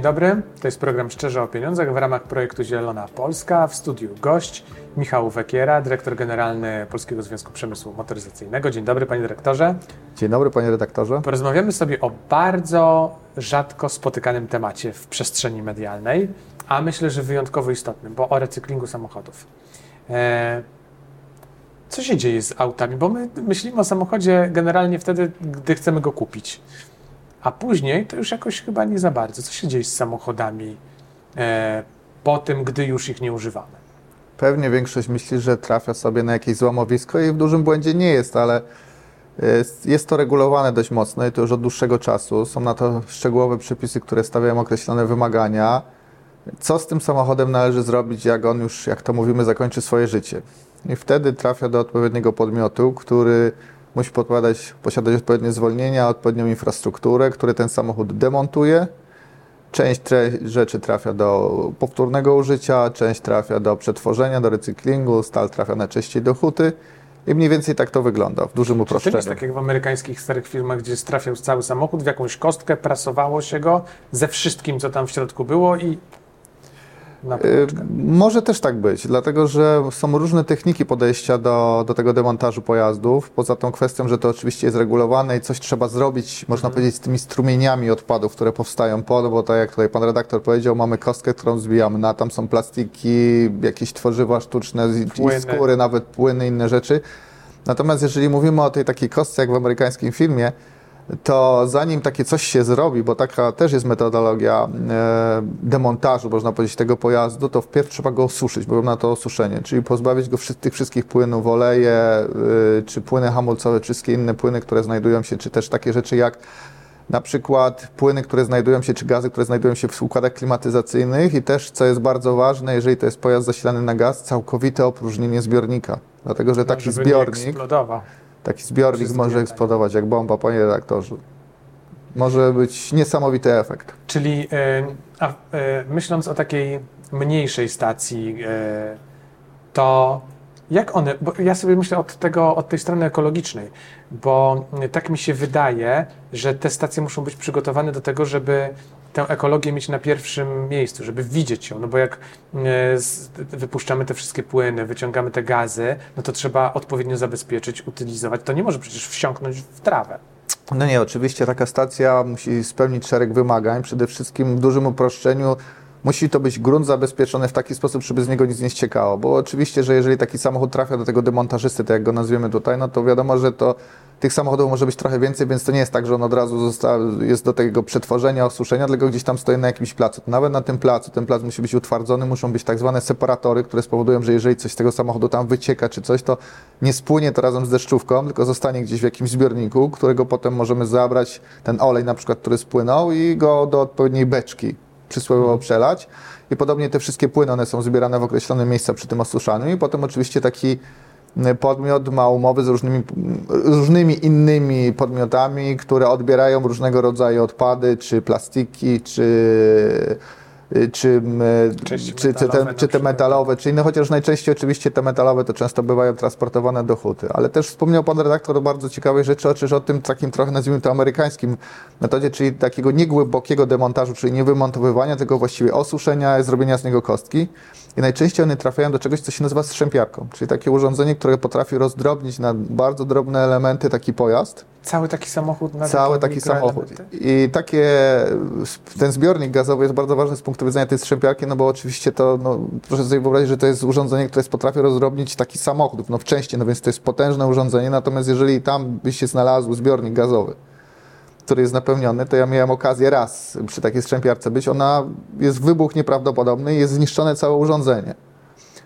Dzień dobry. To jest program Szczerze o Pieniądzach w ramach projektu Zielona Polska. W studiu gość Michał Wekiera, dyrektor generalny Polskiego Związku Przemysłu Motoryzacyjnego. Dzień dobry, panie dyrektorze. Dzień dobry, panie redaktorze. Porozmawiamy sobie o bardzo rzadko spotykanym temacie w przestrzeni medialnej, a myślę, że wyjątkowo istotnym, bo o recyklingu samochodów. E, co się dzieje z autami? Bo my myślimy o samochodzie generalnie wtedy, gdy chcemy go kupić. A później to już jakoś chyba nie za bardzo. Co się dzieje z samochodami e, po tym, gdy już ich nie używamy? Pewnie większość myśli, że trafia sobie na jakieś złamowisko i w dużym błędzie nie jest, ale jest, jest to regulowane dość mocno i to już od dłuższego czasu. Są na to szczegółowe przepisy, które stawiają określone wymagania. Co z tym samochodem należy zrobić, jak on już, jak to mówimy, zakończy swoje życie? I wtedy trafia do odpowiedniego podmiotu, który musi podpadać, posiadać odpowiednie zwolnienia, odpowiednią infrastrukturę, który ten samochód demontuje. Część rzeczy trafia do powtórnego użycia, część trafia do przetworzenia, do recyklingu, stal trafia najczęściej do huty. I mniej więcej tak to wygląda w dużym uproszczeniu. To jest tak jak w amerykańskich starych filmach, gdzie trafiał cały samochód w jakąś kostkę, prasowało się go ze wszystkim, co tam w środku było i może też tak być, dlatego że są różne techniki podejścia do, do tego demontażu pojazdów. Poza tą kwestią, że to oczywiście jest regulowane i coś trzeba zrobić, można mhm. powiedzieć, z tymi strumieniami odpadów, które powstają po, bo tak jak tutaj pan redaktor powiedział, mamy kostkę, którą zbijamy, na tam są plastiki, jakieś tworzywa sztuczne, płyny. skóry, nawet płyny, inne rzeczy. Natomiast jeżeli mówimy o tej takiej kostce, jak w amerykańskim filmie, to zanim takie coś się zrobi, bo taka też jest metodologia e, demontażu, można powiedzieć, tego pojazdu, to wpierw trzeba go osuszyć, bo na to osuszenie, czyli pozbawić go tych wszystkich płynów, oleje, e, czy płyny hamulcowe, czy wszystkie inne płyny, które znajdują się, czy też takie rzeczy jak na przykład płyny, które znajdują się, czy gazy, które znajdują się w układach klimatyzacyjnych i też, co jest bardzo ważne, jeżeli to jest pojazd zasilany na gaz, całkowite opróżnienie zbiornika. Dlatego, że no, taki zbiornik taki zbiornik może eksplodować jak bomba, panie redaktorze. Może być niesamowity efekt. Czyli e, a, e, myśląc o takiej mniejszej stacji, e, to jak one, bo ja sobie myślę od, tego, od tej strony ekologicznej, bo tak mi się wydaje, że te stacje muszą być przygotowane do tego, żeby tę ekologię mieć na pierwszym miejscu, żeby widzieć ją, no bo jak e, wypuszczamy te wszystkie płyny, wyciągamy te gazy, no to trzeba odpowiednio zabezpieczyć, utylizować. To nie może przecież wsiąknąć w trawę. No nie, oczywiście taka stacja musi spełnić szereg wymagań. Przede wszystkim w dużym uproszczeniu musi to być grunt zabezpieczony w taki sposób, żeby z niego nic nie ściekało. Bo oczywiście, że jeżeli taki samochód trafia do tego demontażysty, tak jak go nazwiemy tutaj, no to wiadomo, że to tych samochodów może być trochę więcej, więc to nie jest tak, że on od razu jest do tego przetworzenia, osuszenia, tylko gdzieś tam stoi na jakimś placu. Nawet na tym placu, ten plac musi być utwardzony, muszą być tak zwane separatory, które spowodują, że jeżeli coś z tego samochodu tam wycieka czy coś, to nie spłynie to razem z deszczówką, tylko zostanie gdzieś w jakimś zbiorniku, którego potem możemy zabrać, ten olej na przykład, który spłynął i go do odpowiedniej beczki przysłowiowo przelać. I podobnie te wszystkie płyny, one są zbierane w określone miejsca przy tym osuszaniu i potem oczywiście taki podmiot ma umowy z różnymi, różnymi innymi podmiotami, które odbierają różnego rodzaju odpady, czy plastiki, czy czy, czy, czy, te, czy te metalowe, czy inne, chociaż najczęściej oczywiście te metalowe to często bywają transportowane do huty. Ale też wspomniał pan redaktor o bardzo ciekawej rzeczy, oczywiście o tym takim trochę nazwijmy to amerykańskim metodzie, czyli takiego niegłębokiego demontażu, czyli nie wymontowywania, tylko właściwie osuszenia, zrobienia z niego kostki. I najczęściej one trafiają do czegoś, co się nazywa strzępiarką, czyli takie urządzenie, które potrafi rozdrobnić na bardzo drobne elementy taki pojazd. Cały taki samochód? Na Cały taki samochód. I takie, ten zbiornik gazowy jest bardzo ważny z punktu widzenia tej strzępiarki, no bo oczywiście to, no, proszę sobie wyobrazić, że to jest urządzenie, które potrafi rozdrobnić taki samochód, no w części, no więc to jest potężne urządzenie, natomiast jeżeli tam by się znalazł zbiornik gazowy, który jest napełniony, to ja miałem okazję raz przy takiej strzępiarce być. Ona jest wybuch nieprawdopodobny i jest zniszczone całe urządzenie.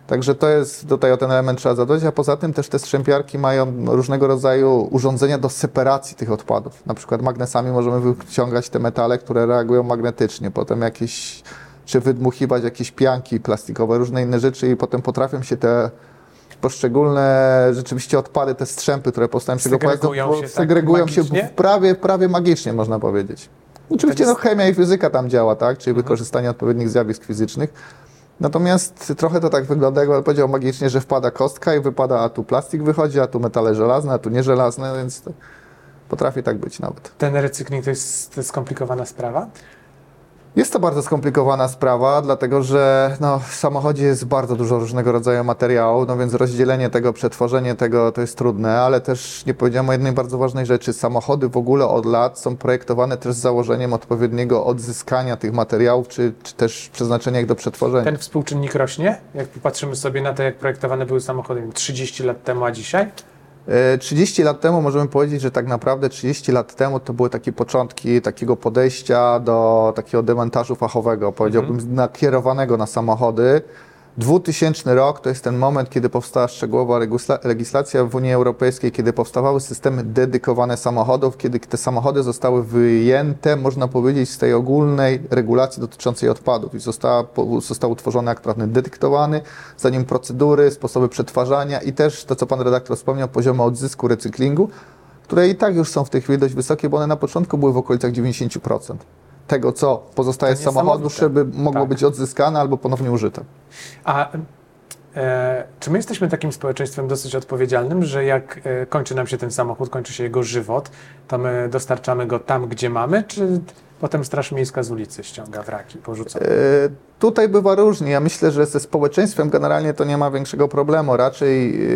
Także to jest, tutaj o ten element trzeba zadać, a poza tym też te strzępiarki mają różnego rodzaju urządzenia do separacji tych odpadów. Na przykład magnesami możemy wyciągać te metale, które reagują magnetycznie, potem jakieś, czy wydmuchiwać jakieś pianki plastikowe, różne inne rzeczy i potem potrafią się te poszczególne rzeczywiście odpady, te strzępy, które powstają przy tego pojazdu, się, segregują tak się prawie, prawie magicznie, można powiedzieć. Oczywiście no, chemia i fizyka tam działa, tak? czyli mhm. wykorzystanie odpowiednich zjawisk fizycznych. Natomiast trochę to tak wygląda, jakby powiedział magicznie, że wpada kostka i wypada, a tu plastik wychodzi, a tu metale żelazne, a tu nieżelazne, więc potrafi tak być nawet. Ten recykling to jest, to jest skomplikowana sprawa? Jest to bardzo skomplikowana sprawa, dlatego że no, w samochodzie jest bardzo dużo różnego rodzaju materiału, no więc rozdzielenie tego, przetworzenie tego to jest trudne, ale też nie powiedziałem o jednej bardzo ważnej rzeczy. Samochody w ogóle od lat są projektowane też z założeniem odpowiedniego odzyskania tych materiałów, czy, czy też przeznaczenia ich do przetworzenia. Ten współczynnik rośnie? Jak popatrzymy sobie na to, jak projektowane były samochody 30 lat temu, a dzisiaj? 30 e, lat temu możemy powiedzieć, że tak naprawdę 30 lat temu to były takie początki takiego podejścia do takiego demontażu fachowego, powiedziałbym mhm. nakierowanego na samochody. 2000 rok to jest ten moment, kiedy powstała szczegółowa legislacja w Unii Europejskiej, kiedy powstawały systemy dedykowane samochodów, kiedy te samochody zostały wyjęte, można powiedzieć, z tej ogólnej regulacji dotyczącej odpadów. I została, został utworzony akt prawny dedyktowany, za nim procedury, sposoby przetwarzania i też to, co pan redaktor wspomniał, poziomy odzysku, recyklingu, które i tak już są w tej chwili dość wysokie, bo one na początku były w okolicach 90% tego, co pozostaje z samochodu, żeby mogło tak. być odzyskane albo ponownie użyte. A e, czy my jesteśmy takim społeczeństwem dosyć odpowiedzialnym, że jak e, kończy nam się ten samochód, kończy się jego żywot, to my dostarczamy go tam, gdzie mamy, czy Potem Straż Miejska z ulicy ściąga wraki porzucone. E, tutaj bywa różnie. Ja myślę, że ze społeczeństwem generalnie to nie ma większego problemu. Raczej e,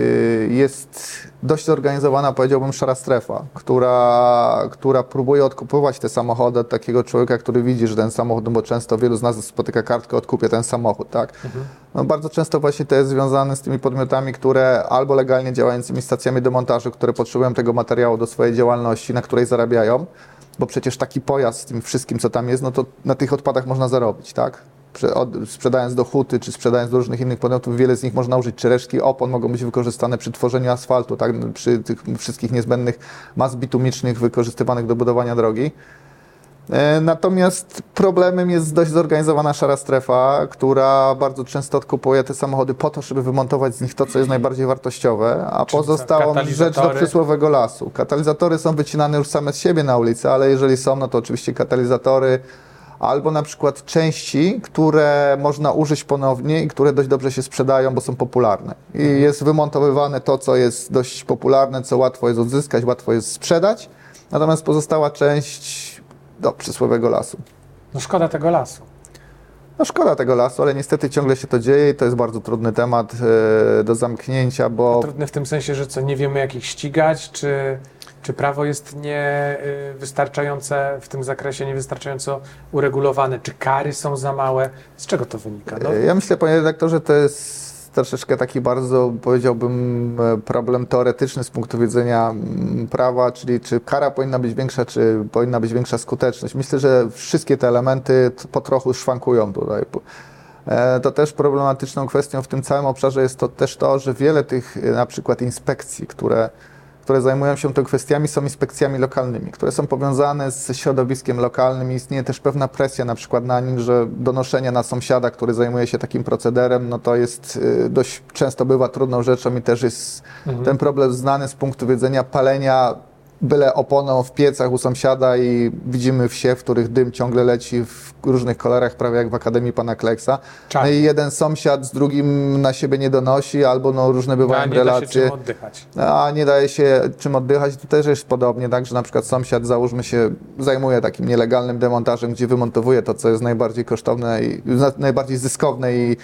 jest dość zorganizowana, powiedziałbym, szara strefa, która, która próbuje odkupować te samochody od takiego człowieka, który widzi, że ten samochód, no bo często wielu z nas spotyka kartkę, odkupie ten samochód, tak? Mhm. No bardzo często właśnie to jest związane z tymi podmiotami, które albo legalnie działającymi stacjami demontażu, które potrzebują tego materiału do swojej działalności, na której zarabiają, bo przecież taki pojazd z tym wszystkim, co tam jest, no to na tych odpadach można zarobić, tak? sprzedając do huty, czy sprzedając do różnych innych podmiotów, wiele z nich można użyć, czy resztki opon mogą być wykorzystane przy tworzeniu asfaltu, tak? przy tych wszystkich niezbędnych mas bitumicznych wykorzystywanych do budowania drogi. E, natomiast problemem jest dość zorganizowana szara strefa, która bardzo często odkupuje te samochody po to, żeby wymontować z nich to, co jest najbardziej wartościowe, a pozostałą rzecz do przysłowego lasu. Katalizatory są wycinane już same z siebie na ulicy, ale jeżeli są, no to oczywiście katalizatory albo na przykład części, które można użyć ponownie i które dość dobrze się sprzedają, bo są popularne. I mhm. jest wymontowywane to, co jest dość popularne, co łatwo jest odzyskać, łatwo jest sprzedać, natomiast pozostała część do przysłowiowego lasu. No szkoda tego lasu. No szkoda tego lasu, ale niestety ciągle się to dzieje i to jest bardzo trudny temat e, do zamknięcia, bo... trudny w tym sensie, że co, nie wiemy jak ich ścigać, czy, czy prawo jest niewystarczające e, w tym zakresie, niewystarczająco uregulowane, czy kary są za małe? Z czego to wynika? No? Ja myślę, panie redaktorze, to jest troszeczkę taki bardzo, powiedziałbym, e, problem teoretyczny z punktu widzenia mm, prawa, czyli czy kara powinna być większa, czy powinna być większa skuteczność. Myślę, że wszystkie te elementy po trochu szwankują tutaj. E, to też problematyczną kwestią w tym całym obszarze jest to też to, że wiele tych e, na przykład inspekcji, które które zajmują się tą kwestiami, są inspekcjami lokalnymi, które są powiązane z środowiskiem lokalnym i istnieje też pewna presja na przykład na nim, że donoszenie na sąsiada, który zajmuje się takim procederem, no to jest y, dość często bywa trudną rzeczą i też jest mhm. ten problem znany z punktu widzenia palenia byle oponą w piecach u sąsiada i widzimy wsie, w których dym ciągle leci w różnych kolorach, prawie jak w Akademii Pana Kleksa. No i jeden sąsiad z drugim na siebie nie donosi, albo no różne bywają no, a nie relacje. Da się czym oddychać. A nie daje się czym oddychać. To też jest podobnie, tak, że na przykład sąsiad, załóżmy się, zajmuje takim nielegalnym demontażem, gdzie wymontowuje to, co jest najbardziej kosztowne i najbardziej zyskowne i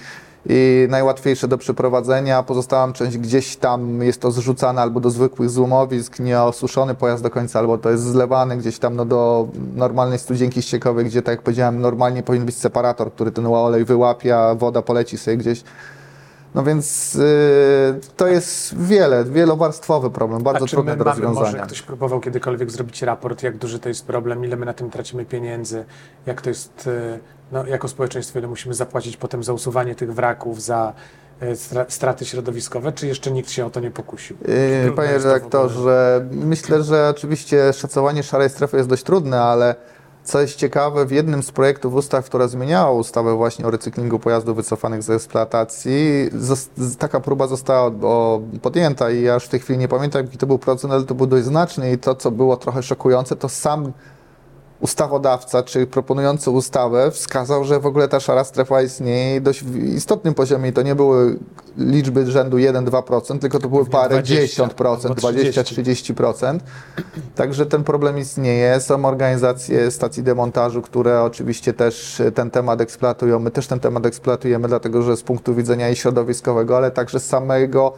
i najłatwiejsze do przeprowadzenia. Pozostałą część gdzieś tam jest to zrzucane albo do zwykłych złomowisk, nieosuszony pojazd do końca, albo to jest zlewany gdzieś tam no, do normalnej studzienki ściekowej, gdzie, tak jak powiedziałem, normalnie powinien być separator, który ten olej wyłapie, a woda poleci sobie gdzieś. No więc yy, to jest wiele, wielowarstwowy problem, bardzo trudny do rozwiązania. Może ktoś próbował kiedykolwiek zrobić raport, jak duży to jest problem, ile my na tym tracimy pieniędzy, jak to jest, yy, no, jako społeczeństwo, ile musimy zapłacić potem za usuwanie tych wraków, za yy, straty środowiskowe, czy jeszcze nikt się o to nie pokusił? Yy, panie redaktorze, myślę, że oczywiście szacowanie szarej strefy jest dość trudne, ale co jest ciekawe, w jednym z projektów ustaw, która zmieniała ustawę właśnie o recyklingu pojazdów wycofanych z eksploatacji, taka próba została podjęta i ja już w tej chwili nie pamiętam, jaki to był procent, ale to był dość znaczny i to, co było trochę szokujące, to sam ustawodawca, czy proponujący ustawę wskazał, że w ogóle ta szara strefa istnieje dość w istotnym poziomie i to nie były liczby rzędu 1-2%, tylko to były parę 20, 10%, albo 20-30%. Także ten problem istnieje. Są organizacje stacji demontażu, które oczywiście też ten temat eksploatują. My też ten temat eksploatujemy, dlatego że z punktu widzenia i środowiskowego, ale także z samego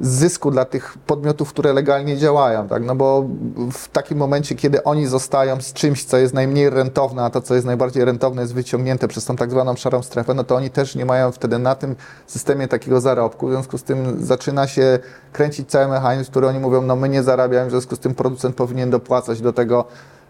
zysku dla tych podmiotów, które legalnie działają, tak? No bo w takim momencie, kiedy oni zostają z czymś, co jest najmniej rentowne, a to, co jest najbardziej rentowne, jest wyciągnięte przez tą tak zwaną szarą strefę, no to oni też nie mają wtedy na tym systemie takiego zarobku. W związku z tym zaczyna się kręcić cały mechanizm, który oni mówią, no my nie zarabiamy, w związku z tym producent powinien dopłacać do tego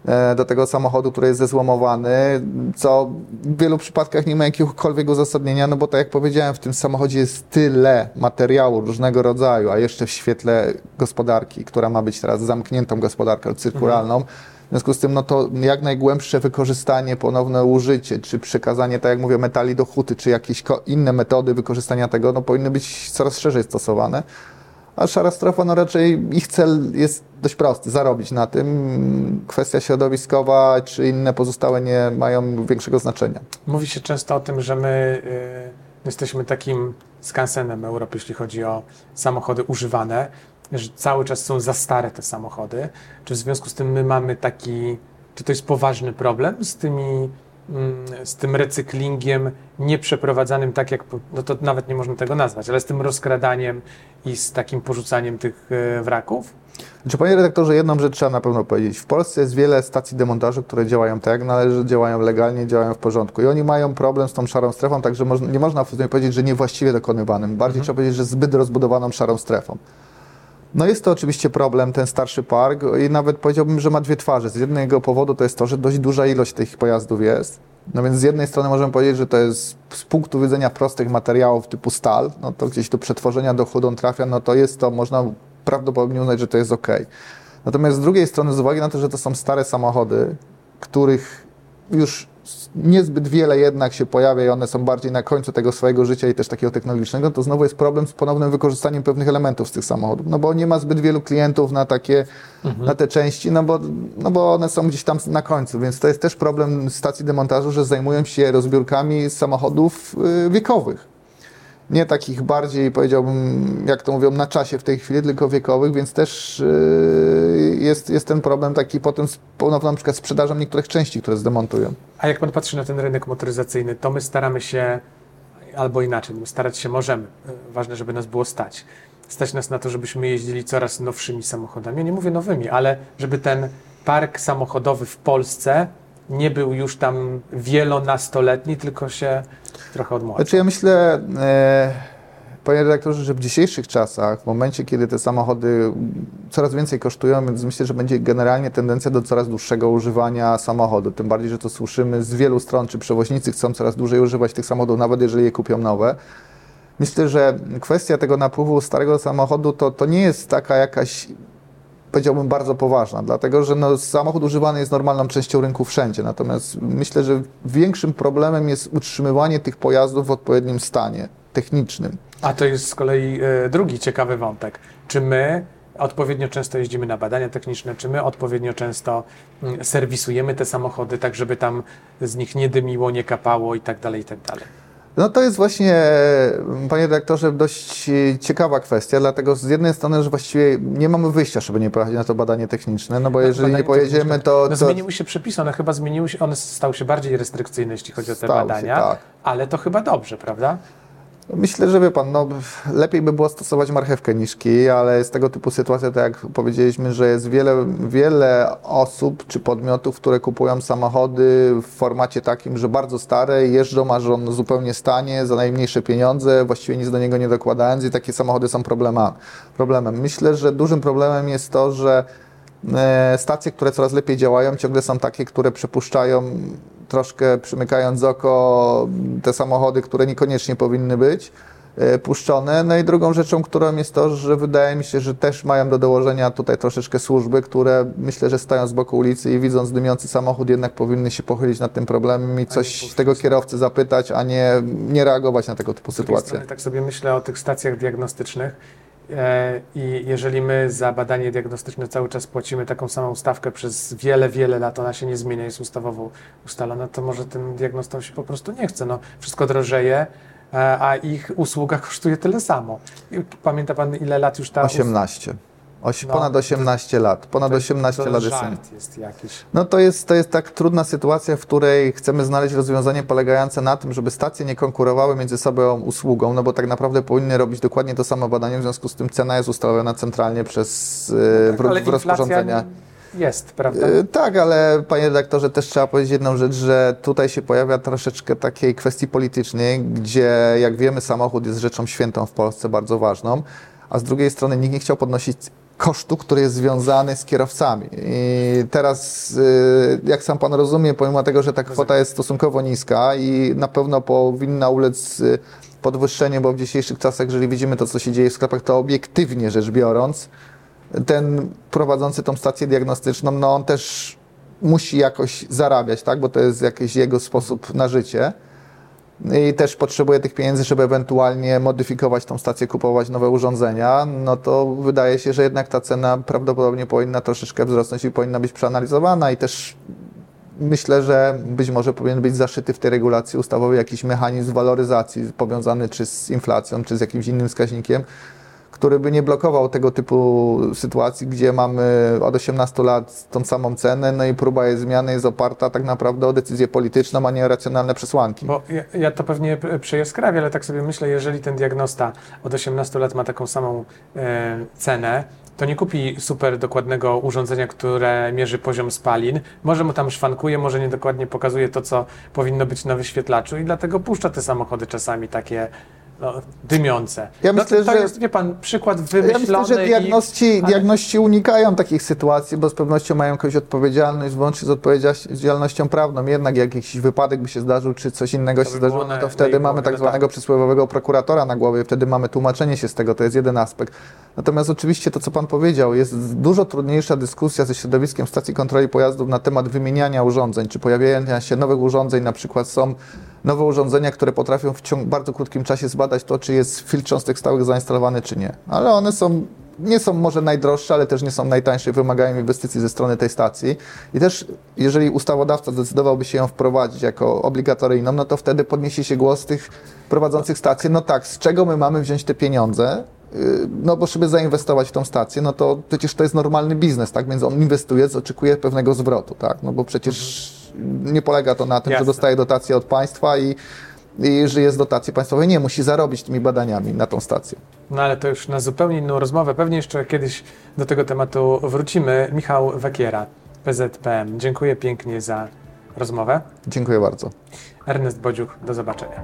e, do tego samochodu, który jest zezłomowany, co w wielu przypadkach nie ma jakiegokolwiek uzasadnienia, no bo tak jak powiedziałem, w tym samochodzie jest tyle materiału różnego rodzaju, a jeszcze w świetle gospodarki, która ma być teraz zamkniętą gospodarką cyrkularną, w związku z tym, no to jak najgłębsze wykorzystanie, ponowne użycie, czy przekazanie, tak jak mówię, metali do huty, czy jakieś inne metody wykorzystania tego, no powinny być coraz szerzej stosowane. A szara strefa, no raczej ich cel jest dość prosty, zarobić na tym. Kwestia środowiskowa czy inne pozostałe nie mają większego znaczenia. Mówi się często o tym, że my y, jesteśmy takim skansenem Europy, jeśli chodzi o samochody używane, że cały czas są za stare te samochody. Czy w związku z tym my mamy taki, czy to jest poważny problem z tymi, mm, z tym recyklingiem nieprzeprowadzanym tak jak, no to nawet nie można tego nazwać, ale z tym rozkradaniem i z takim porzucaniem tych y, wraków? Znaczy, panie redaktorze, jedną rzecz trzeba na pewno powiedzieć. W Polsce jest wiele stacji demontażu, które działają tak jak należy, działają legalnie, działają w porządku. I oni mają problem z tą szarą strefą, także nie można w sumie powiedzieć, że niewłaściwie dokonywanym. Bardziej trzeba powiedzieć, że zbyt rozbudowaną szarą strefą. No jest to oczywiście problem, ten starszy park i nawet powiedziałbym, że ma dwie twarze. Z jednego powodu to jest to, że dość duża ilość tych pojazdów jest. No więc z jednej strony możemy powiedzieć, że to jest z punktu widzenia prostych materiałów typu stal, no to gdzieś do przetworzenia do chudą trafia, no to jest to, można prawdopodobnie uznać, że to jest ok. Natomiast z drugiej strony, z uwagi na to, że to są stare samochody, których już niezbyt wiele jednak się pojawia i one są bardziej na końcu tego swojego życia i też takiego technologicznego, to znowu jest problem z ponownym wykorzystaniem pewnych elementów z tych samochodów, no bo nie ma zbyt wielu klientów na takie, na te części, no bo, no bo one są gdzieś tam na końcu, więc to jest też problem stacji demontażu, że zajmują się rozbiórkami samochodów y, wiekowych nie takich bardziej, powiedziałbym, jak to mówią, na czasie w tej chwili, tylko wiekowych, więc też yy, jest, jest ten problem taki potem z ponowną na przykład sprzedażą niektórych części, które zdemontują. A jak pan patrzy na ten rynek motoryzacyjny, to my staramy się, albo inaczej, my starać się możemy, e, ważne, żeby nas było stać. Stać nas na to, żebyśmy jeździli coraz nowszymi samochodami. Ja nie mówię nowymi, ale żeby ten park samochodowy w Polsce nie był już tam wielonastoletni, tylko się trochę odmłodził. Znaczy ja myślę, e, panie redaktorze, że w dzisiejszych czasach, w momencie, kiedy te samochody coraz więcej kosztują, więc myślę, że będzie generalnie tendencja do coraz dłuższego używania samochodu. Tym bardziej, że to słyszymy z wielu stron, czy przewoźnicy chcą coraz dłużej używać tych samochodów, nawet jeżeli je kupią nowe. Myślę, że kwestia tego napływu starego samochodu to, to nie jest taka jakaś, powiedziałbym, bardzo poważna, dlatego że no, samochód używany jest normalną częścią rynku wszędzie. Natomiast myślę, że większym problemem jest utrzymywanie tych pojazdów w odpowiednim stanie technicznym. A to jest z kolei e, drugi ciekawy wątek. Czy my odpowiednio często jeździmy na badania techniczne, czy my odpowiednio często mm, serwisujemy te samochody, tak żeby tam z nich nie dymiło, nie kapało i tak dalej, i tak dalej. No to jest właśnie, panie redaktorze, dość ciekawa kwestia, dlatego z jednej strony, że właściwie nie mamy wyjścia, żeby nie pojechać na to badanie techniczne, no bo jeżeli nie pojedziemy, to... No, to zmieniły się przepisy, one chyba zmieniły się, one stały się bardziej restrykcyjne, jeśli chodzi o te Stały się, badania, tak. ale to chyba dobrze, prawda? Myślę, że wie pan, no, lepiej by było stosować marchewkę niż kij, ale jest tego typu sytuacja, tak jak powiedzieliśmy, że jest wiele, wiele osób czy podmiotów, które kupują samochody w formacie takim, że bardzo stare, jeżdżą aż on zupełnie stanie za najmniejsze pieniądze, właściwie nic do niego nie dokładając i takie samochody są problemem. Myślę, że dużym problemem jest to, że e, stacje, które coraz lepiej działają, ciągle są takie, które przypuszczają troszkę przymykając oko te samochody, które niekoniecznie powinny być e, puszczone. No i drugą rzeczą, którą jest to, że wydaje mi się, że też mają do dołożenia tutaj troszeczkę służby, które myślę, że stoją z boku ulicy i widząc dymiący samochód, jednak powinny się pochylić nad tym problemem i coś tego kierowcy zapytać, a nie, nie reagować na tego typu sytuacje. strony tak sobie myślę o tych stacjach diagnostycznych I jeżeli my za badanie diagnostyczne cały czas płacimy taką samą stawkę przez wiele, wiele lat, ona się nie zmienia, jest ustawowo ustalona, to może tym diagnostom się po prostu nie chce. No, wszystko drożeje, e, a ich usługa kosztuje tyle samo. Pamięta Pan, ile lat już ta 18. Oś, No, ponad 18 lat. Ponad to- 18 to lat jest. żart jest jakiś. No to jest, to jest tak trudna sytuacja, w której chcemy znaleźć rozwiązanie polegające na tym, żeby stacje nie konkurowały między sobą usługą, no bo tak naprawdę powinny robić dokładnie to samo badanie, w związku z tym cena jest ustalona centralnie przez e, Tak, w, w rozporządzenia. jest, prawda? E, Tak, ale panie redaktorze, też trzeba powiedzieć jedną rzecz, że tutaj się pojawia troszeczkę takiej kwestii politycznej, gdzie jak wiemy samochód jest rzeczą świętą w Polsce, bardzo ważną, a z drugiej strony nikt nie chciał podnosić kosztu, który jest związany z kierowcami. I teraz, y, jak sam pan rozumie, pomimo tego, że ta kwota jest stosunkowo niska i na pewno powinna ulec y, podwyższeniu, bo w dzisiejszych czasach, jeżeli widzimy to, co się dzieje w sklepach, to obiektywnie rzecz biorąc, ten prowadzący tą stację diagnostyczną, no on też musi jakoś zarabiać, tak? bo to jest jakiś jego sposób na życie. I też potrzebuje tych pieniędzy, żeby ewentualnie modyfikować tą stację, kupować nowe urządzenia, no to wydaje się, że jednak ta cena prawdopodobnie powinna troszeczkę wzrosnąć i powinna być przeanalizowana. I też myślę, że być może powinien być zaszyty w tej regulacji ustawowej jakiś mechanizm waloryzacji powiązany czy z inflacją, czy z jakimś innym wskaźnikiem, który by nie blokował tego typu sytuacji, gdzie mamy od 18 lat tą samą cenę, no i próba jej zmiany jest oparta tak naprawdę o decyzję polityczną, a nie o racjonalne przesłanki. Bo ja, ja to pewnie przejaskrawię, ale tak sobie myślę, jeżeli ten diagnosta od 18 lat ma taką samą e, cenę, to nie kupi super dokładnego urządzenia, które mierzy poziom spalin. Może mu tam szwankuje, może niedokładnie pokazuje to, co powinno być na wyświetlaczu i dlatego puszcza te samochody czasami takie no, dymiące. Ja no, myślę, to, że- jest, wie pan, przykład Ja wymyślony myślę, że diagności, i... ale- diagności unikają takich sytuacji, bo z pewnością mają jakąś odpowiedzialność, włącznie z odpowiedzialnością prawną. Jednak jak jakiś wypadek by się zdarzył, czy coś innego To się zdarzyło, no to wtedy mamy tak zwanego tak. przysłowiowego prokuratora na głowie, wtedy mamy tłumaczenie się z tego, to jest jeden aspekt. Natomiast oczywiście to, co Pan powiedział, jest dużo trudniejsza dyskusja ze środowiskiem stacji kontroli pojazdów na temat wymieniania urządzeń, czy pojawiania się nowych urządzeń, na przykład są nowe urządzenia, które potrafią w ciągu bardzo krótkim czasie zbadać to, czy jest filtr cząstek stałych zainstalowany, czy nie. Ale one są, nie są może najdroższe, ale też nie są najtańsze i wymagają inwestycji ze strony tej stacji. I też, jeżeli ustawodawca zdecydowałby się ją wprowadzić jako obligatoryjną, no to wtedy podniesie się głos tych prowadzących stacje. No tak, z czego my mamy wziąć te pieniądze? Yy, No bo żeby zainwestować w tą stację, no to przecież to jest normalny biznes, tak? Więc on inwestuje, oczekuje pewnego zwrotu, tak? No bo przecież nie polega to na tym, Jasne. że dostaje dotację od państwa i, i żyje z dotacji państwowej. Nie, musi zarobić tymi badaniami na tą stację. No ale to już na zupełnie inną rozmowę. Pewnie jeszcze kiedyś do tego tematu wrócimy. Michał Wekiera, PZPM. Dziękuję pięknie za rozmowę. Dziękuję bardzo. Ernest Bodziuch, do zobaczenia.